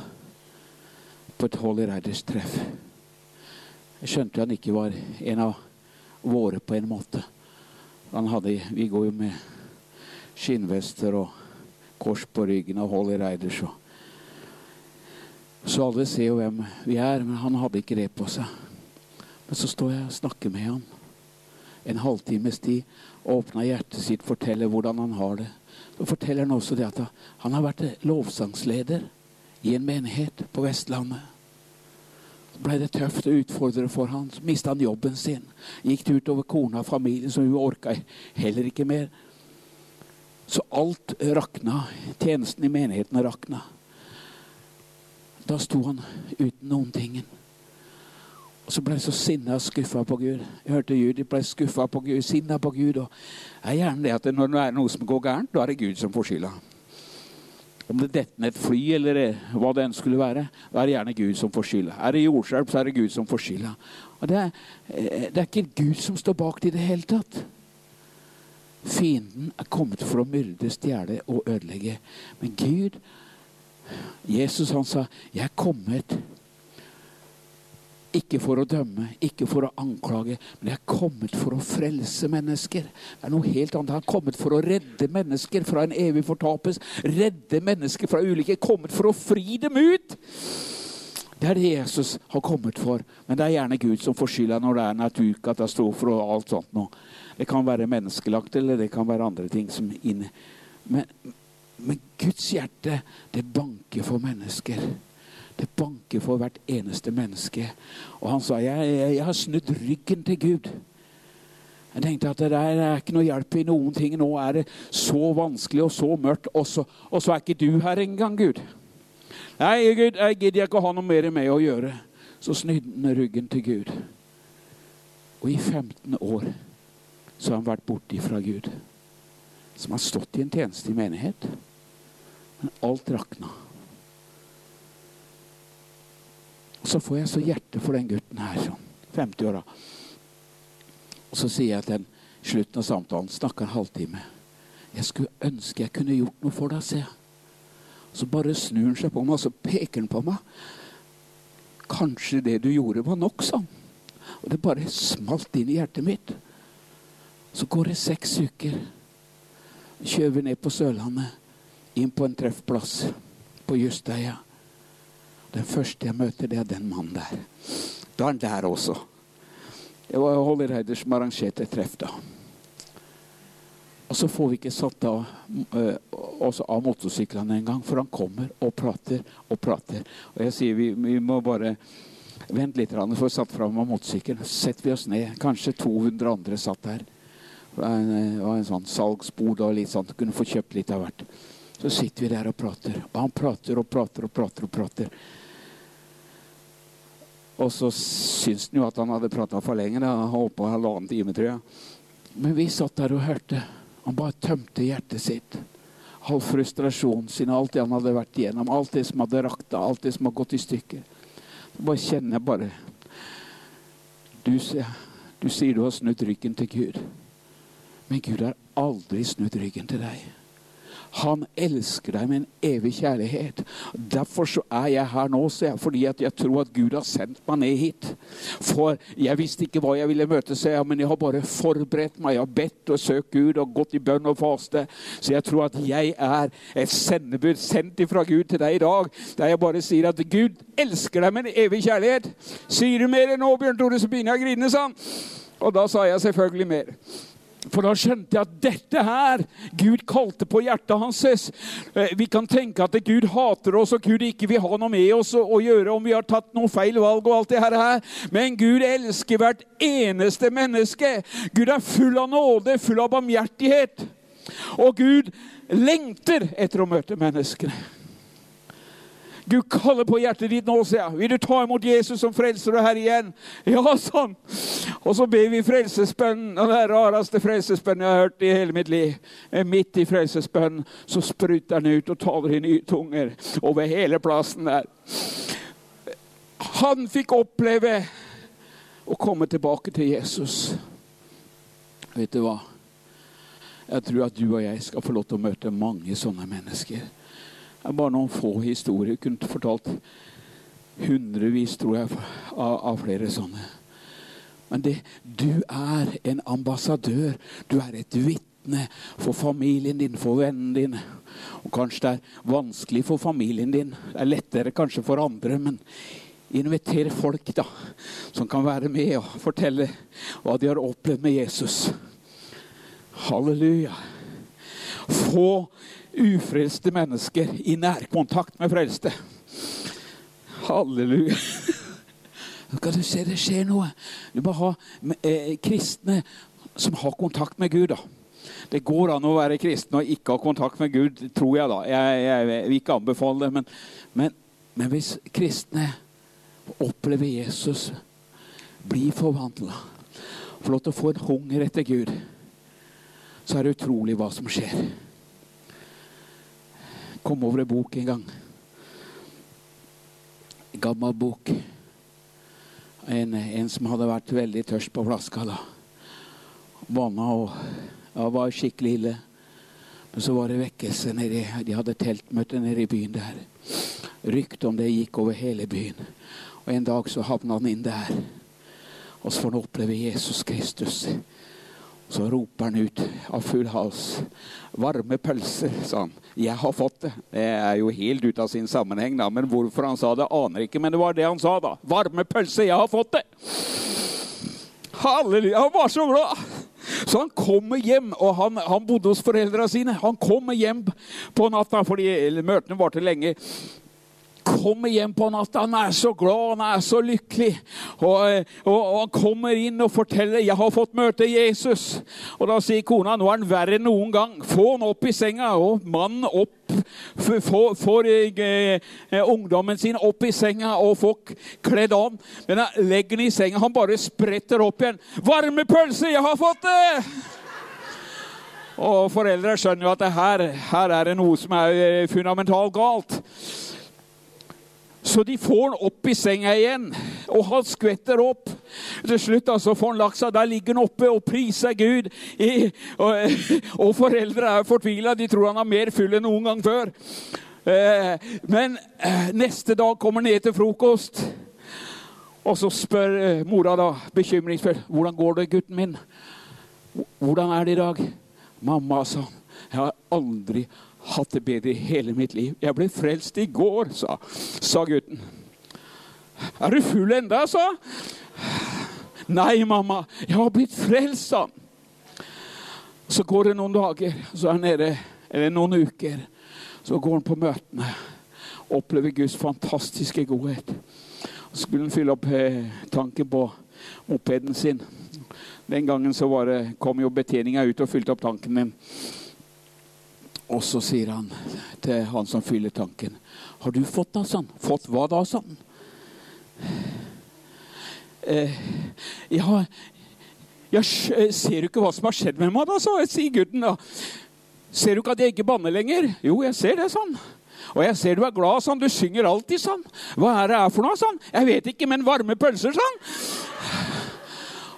på et Holly Riders-treff. Jeg skjønte han ikke var en av våre på en måte. Hadde, vi går jo med skinnvester og kors på ryggen og Holly Riders. Og. Så alle ser jo hvem vi er, men han hadde ikke det på seg. Men så står jeg og snakker med han en halvtimes tid. Åpner hjertet sitt, forteller hvordan han har det. Så forteller han også det at han har vært lovsangsleder i en menighet på Vestlandet ble det tøft å utfordre for han. Så mista han jobben sin. Gikk det utover kona og familien, som hun orka heller ikke mer. Så alt rakna. Tjenesten i menigheten rakna. Da sto han uten noen ting. Og så ble jeg så sinna og skuffa på Gud. Jeg hørte de ble skuffa på Gud, sinna på Gud. Og det er gjerne det at når det er noe som går gærent, da er det Gud som får skylda. Om det detter ned et fly eller hva det enn skulle være, da er det gjerne Gud som får skylda. Er det jordskjelv, så er det Gud som får skylda. Det, eh, det, er ikke Gud som står bak det i det hele tatt. Fienden er kommet for å myrde, stjele og ødelegge. Men Gud, Jesus, han sa 'Jeg er kommet Ikke for å dømme, ikke for å anklage, men jeg er kommet for å frelse mennesker. Det er noe helt annet. Han er kommet for å redde mennesker fra en evig fortapelse. Redde mennesker fra ulykker. Kommet for å fri dem ut. Det er det Jesus har kommet for. Men det er gjerne Gud som får skylda når det er naturkatastrofer og alt sånt noe. Det kan være menneskelagt, eller det kan være andre ting som inne. Men, men Guds hjerte, det banker for mennesker. Det banker for hvert eneste menneske. Og han sa jeg, jeg, jeg har snudd ryggen til Gud. Jeg tenkte at det er ikke noe hjelp i noen ting. Nå er det så vanskelig og så mørkt. Og så, og så er ikke du her engang, Gud. Nei, Gud, jeg gidder ikke å ha noe mer med å gjøre. Så snudde han ryggen til Gud. Og i 15 år så har han vært borte fra Gud. Som har stått i en tjeneste i menighet. Men alt rakna. Og så får jeg så hjerte for den gutten her, sånn 50-åra. Og så sier jeg til den slutten av samtalen, snakker en halvtime Jeg skulle ønske jeg kunne gjort noe for deg, sier. Så bare snur han seg på meg, og så peker han på meg. Kanskje det du gjorde, var nok, han. Og det bare smalt inn i hjertet mitt. Så går det seks uker. Kjører vi ned på Sørlandet, inn på en treffplass på Justeia. Den første jeg møter, det er den mannen der. Da er han der også. Det var Holly Reider som arrangerte treff da. Og så får vi ikke satt av, uh, av motorsyklene engang, for han kommer og prater og prater. Og jeg sier vi, vi må bare vente litt, for satt fram av motorsykkelen. setter vi oss ned. Kanskje 200 andre satt der. Det var en, en sånn salgsbod og litt sånn. Kunne få kjøpt litt av hvert. Så sitter vi der og prater. Og han prater og prater og prater. og prater. Og så syntes han jo at han hadde prata for lenge. Da. Han holdt på halvannen time, tror jeg. Men vi satt der og hørte. Han bare tømte hjertet sitt. All frustrasjonen sin, alt det han hadde vært igjennom, alt det som hadde rakta, alt det som hadde gått i stykker. Så bare kjenner jeg bare du, du sier du har snudd ryggen til Gud. Men Gud har aldri snudd ryggen til deg. Han elsker deg med en evig kjærlighet. Derfor så er jeg her nå, jeg, fordi jeg tror at Gud har sendt meg ned hit. For jeg visste ikke hva jeg ville møte, så jeg, men jeg har bare forberedt meg. Jeg har bedt og søkt Gud og gått i bønn og faste. Så jeg tror at jeg er et sendebud sendt fra Gud til deg i dag. Der jeg bare sier at Gud elsker deg med en evig kjærlighet. Sier du mer nå, Bjørn Tore, så begynner jeg å grine, sa han. Og da sa jeg selvfølgelig mer. For da skjønte jeg at dette her Gud kalte på hjertet hans. Eh, vi kan tenke at Gud hater oss, og Gud ikke vil ha noe med oss å, gjøre om vi har tatt noen feil valg. og alt det her. Men Gud elsker hvert eneste menneske. Gud er full av nåde, full av barmhjertighet. Og Gud lengter etter å møte menneskene. Gud kaller på hjertet ditt nå, sier jeg. Vil du ta imot Jesus som frelser og herre igjen? Ja, sånn. Og så ber vi frelsesbønnen. Og det rareste frelsesbønnen jeg har hørt i hele mitt liv. Midt i frelsesbønnen så spruter han ut og taler i nye tunger over hele plassen der. Han fikk oppleve å komme tilbake til Jesus. Vet du hva? Jeg tror at du og jeg skal få lov til å møte mange sånne mennesker. Det er bare noen få historier. Jeg kunne fortalt hundrevis, tror jeg, av, av flere sånne. Men det, du er en ambassadør. Du er et vitne for familien din, for vennene dine. Og kanskje det er vanskelig for familien din. Det er lettere kanskje for andre. men Inviter folk da, som kan være med og fortelle hva de har opplevd med Jesus. Halleluja. Få ufrelste mennesker i nærkontakt med frelste. Halleluja. Skal du se, det skjer noe. Du må ha eh, kristne som har kontakt med Gud. da. Det går an å være kristen og ikke ha kontakt med Gud, tror jeg. da. Jeg, jeg, jeg vil ikke anbefale det. Men, men, men hvis kristne opplever Jesus, blir forvandla, får lov til å få en hunger etter Gud, så er det utrolig hva som skjer kom over en bok en gang. En gammel bok. En, en, som hadde vært veldig tørst på flaska. da. Vanna og ja, var skikkelig ille. Men så var det vekkelse nedi De hadde teltmøte nede i byen der. Ryktet om det gikk over hele byen. Og en dag så havna han inn der. Og så får han oppleve Jesus Kristus. Så roper han ut av full hals. 'Varme pølser', sa han. 'Jeg har fått det'. Det er jo helt ute av sin sammenheng, da. Men hvorfor han sa det, aner ikke. Men det var det han sa, da. 'Varme pølser, jeg har fått det'. Halleluja. Han var så glad. Så han kommer hjem, og han, han bodde hos foreldrene sine. Han kommer hjem på natta, fordi møtene varte lenge kommer hjem på natta. Han er så glad, han er så lykkelig. Og, og, og, han kommer inn og forteller 'Jeg har fått møte Jesus'. Og Da sier kona 'Nå er han verre enn noen gang'. Få han opp i senga. Og mannen opp. Får, får eh, eh, ungdommen sin opp i senga og får kledd an. Men han legger den i senga. Han bare spretter opp igjen. 'Varme pølse, jeg har fått det!' Og foreldre skjønner jo at her, her er det noe som er eh, fundamentalt galt. Så de får han opp i senga igjen, og han skvetter opp. Til slutt altså får han seg. Der ligger han oppe og priser Gud. I, og, og, foreldre er fortvila. De tror han er mer full enn noen gang før. Eh, men eh, neste dag kommer han ned til frokost. Og så spør eh, mora da bekymringsfull hvordan går det, gutten min. Hvordan er det i dag? Mamma, sa han. Jeg har aldri det bedre i hele mitt liv. Jeg ble frelst i går, sa, sa gutten. Er du full enda, sa Nei, mamma, jeg har blitt frelst, sa han. Så går det noen dager, så er han nede, eller noen uker. Så går han på møtene, opplever Guds fantastiske godhet. Så skulle han fylle opp eh, tanken på mopeden sin. Den gangen så det, kom jo betjeninga ut og fylte opp tanken min. Og så sier han til han som fyller tanken, 'Har du fått det?' sånn? 'Fått hva da?' sånn. Eh, ja, jeg ser du ikke hva som har skjedd med meg, da, så sier gutten. da. Ser du ikke at jeg ikke banner lenger? Jo, jeg ser det, sånn. Og jeg ser du er glad, sånn. Du synger alltid sånn. Hva er det her for noe, sånn? Jeg vet ikke, men varme pølser, sånn.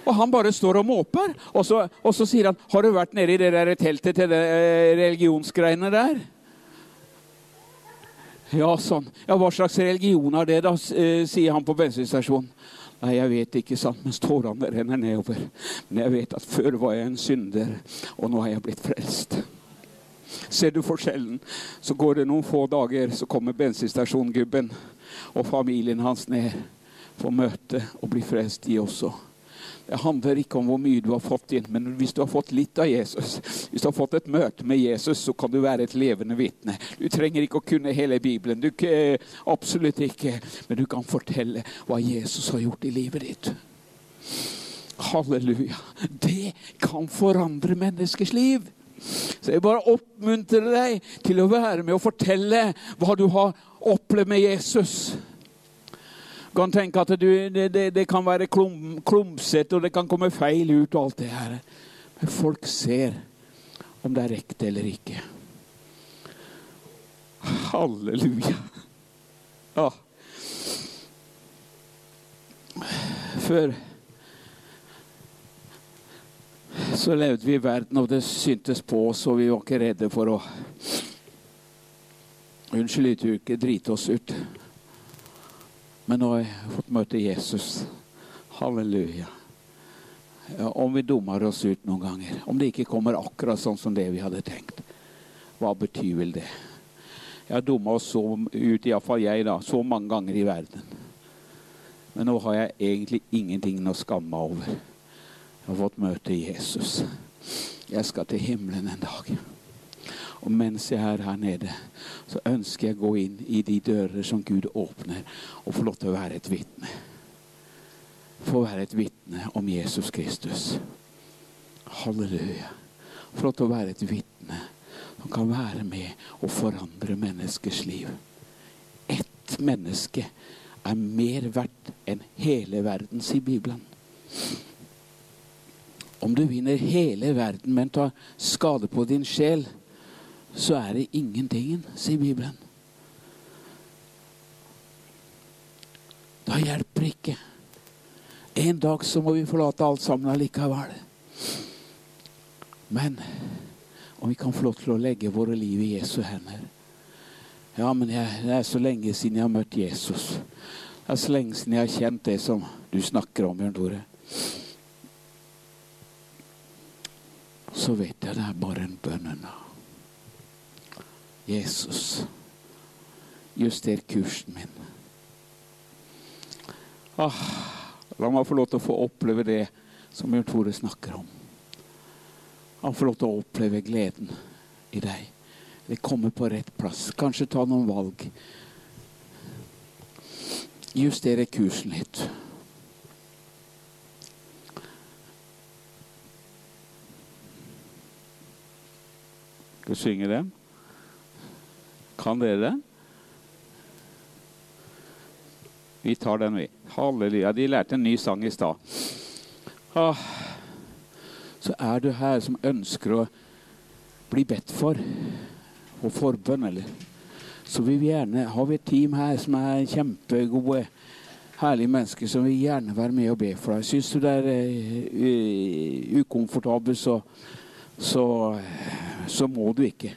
Og han bare står og måper. Og så, og så sier han, 'Har du vært nede i det der teltet til det eh, religionsgreiene der?' Ja, sånn. Ja, Hva slags religion er det, da? Eh, sier han på bensinstasjonen. Nei, jeg vet ikke, sant, mens tårene renner nedover. Men jeg vet at før var jeg en synder, og nå er jeg blitt frelst. Ser du forskjellen? Så går det noen få dager, så kommer bensinstasjongubben og familien hans ned for møte og bli frelst, de også. Det handler ikke om hvor mye du har fått inn, men hvis du har fått litt av Jesus, hvis du har fått et møte med Jesus, så kan du være et levende vitne. Du trenger ikke å kunne hele Bibelen. Du, absolutt ikke. Men du kan fortelle hva Jesus har gjort i livet ditt. Halleluja. Det kan forandre menneskers liv. Så jeg bare oppmuntrer deg til å være med og fortelle hva du har opplevd med Jesus kan tenke at du, det, det, det, kan være klum, klumsete, og det kan komme feil ut og alt det her. Men folk ser om det er riktig eller ikke. Halleluja. Ja. Før så levde vi i verden, og det syntes på oss, og vi var ikke redde for å Unnskyld uttrykket drite oss ut. Men nå har jeg fått møte Jesus. Halleluja. Om vi dummer oss ut noen ganger, om det ikke kommer akkurat sånn som det vi hadde tenkt, hva betyr vel det? Jeg har dumma oss så ut, iallfall jeg, da, så mange ganger i verden. Men nå har jeg egentlig ingenting å skamme meg over. Jeg har fått møte Jesus. Jeg skal til himmelen en dag. Og mens jeg er her nede, så ønsker jeg å gå inn i de dører som Gud åpner, og få lov til å være et vitne. Få være et vitne om Jesus Kristus. Halleluja. Få lov til å være et vitne som kan være med og forandre menneskers liv. Ett menneske er mer verdt enn hele verden, sier Bibelen. Om du vinner hele verden, men tar skade på din sjel, så er det ingenting, sier Bibelen. Da hjelper det ikke. En dag så må vi forlate alt sammen allikevel. Men om vi kan få lov til å legge våre liv i Jesu hender, Ja, men jeg, det er så lenge siden jeg har møtt Jesus. Det er så lenge siden jeg har kjent det som du snakker om, Bjørn Tore. Så vet jeg det er bare en bønn unna. Jesus, juster kursen min. Ah, la meg få lov til å få oppleve det som Bjørn Tore snakker om. Han får lov til å oppleve gleden i deg. Det kommer på rett plass. Kanskje ta noen valg. Justere kursen litt. Skal vi synge den? Kan dere det? Vi tar den, vi. Halleluja. De lærte en ny sang i stad. Ah, så er du her som ønsker å bli bedt for, og forbønn, eller Så vi gjerne har vi et team her som er kjempegode, herlige mennesker som vil gjerne være med og be for deg. Syns du det er uh, ukomfortabelt, så, så, så må du ikke.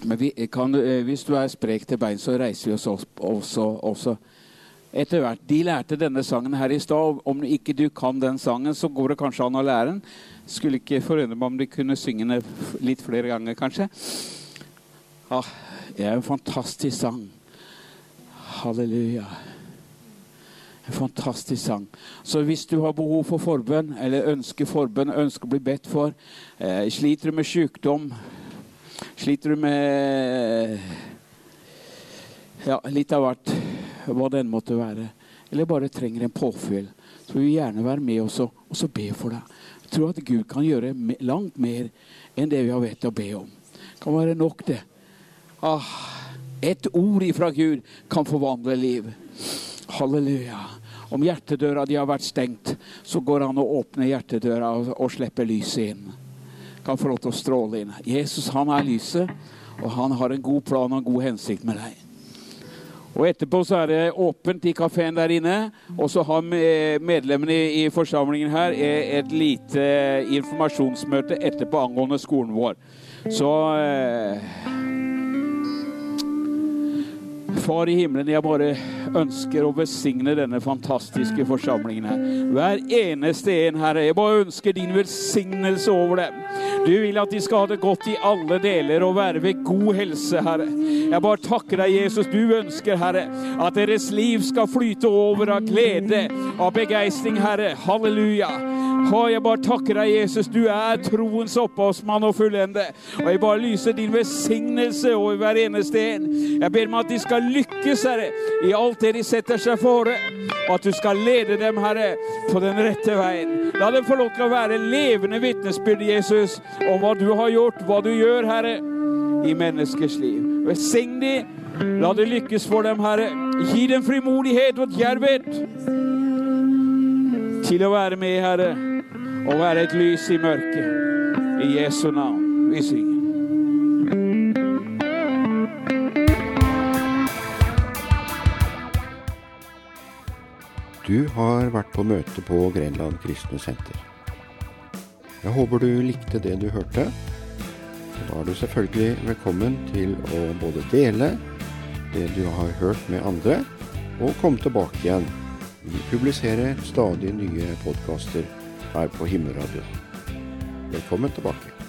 Vi kan, hvis du er sprek til bein, så reiser vi oss også, også etter hvert. De lærte denne sangen her i stad. Om ikke du kan den sangen, så går det kanskje an å lære den. Skulle ikke forundre meg om de kunne synge den litt flere ganger, kanskje. Ah, det er en fantastisk sang. Halleluja. En fantastisk sang. Så hvis du har behov for forbønn, eller ønsker forbønn, ønsker å bli bedt for, eh, sliter du med sykdom, sliter du med ja, litt av hvert, hva det enn måtte være, eller bare trenger en påfyll, så vil vi gjerne være med også, og så be for deg. Jeg tror at Gud kan gjøre langt mer enn det vi har vett å be om. Det kan være nok, det. Ah, et ord ifra Gud kan forvandle liv. Halleluja. Om hjertedøra di har vært stengt, så går han og åpner hjertedøra og, slipper lyset inn. Kan få lov til å stråle inn. Jesus han er lyset, og han har en god plan og en god hensikt med deg. Og Etterpå så er det åpent i kafeen der inne. Og så har medlemmene i forsamlingen her et lite informasjonsmøte etterpå angående skolen vår. Så eh, Far i himmelen, jeg bare ønsker å besigne denne fantastiske forsamlingen her. Hver eneste en, Herre. Jeg bare ønsker din velsignelse over dem. Du vil at de skal ha det godt i alle deler og være ved god helse, Herre. Jeg bare takker deg, Jesus. Du ønsker, Herre, at deres liv skal flyte over av glede, av begeistring, Herre. Halleluja. Og jeg bare takker deg, Jesus. Du er troens opphavsmann og fullende. Og jeg bare lyser din velsignelse over hver eneste en. Jeg ber meg at de skal lykkes, Herre, i alt det de setter seg fore. Og at du skal lede dem, Herre, på den rette veien. La dem få lov til å være levende vitnesbyrd, Jesus, om hva du har gjort, hva du gjør, Herre, i menneskers liv. Velsign dem. La det lykkes for dem, Herre. Gi dem frimodighet og djervhet til å være med, Herre og være et lys i mørket. I Jesu navn vi synger. Du har vært på møte på Grenland kristne senter. Jeg håper du likte det du hørte. Da er du selvfølgelig velkommen til å både dele det du har hørt med andre, og komme tilbake igjen. Vi publiserer stadig nye podkaster her på Himmelradioen. Velkommen tilbake.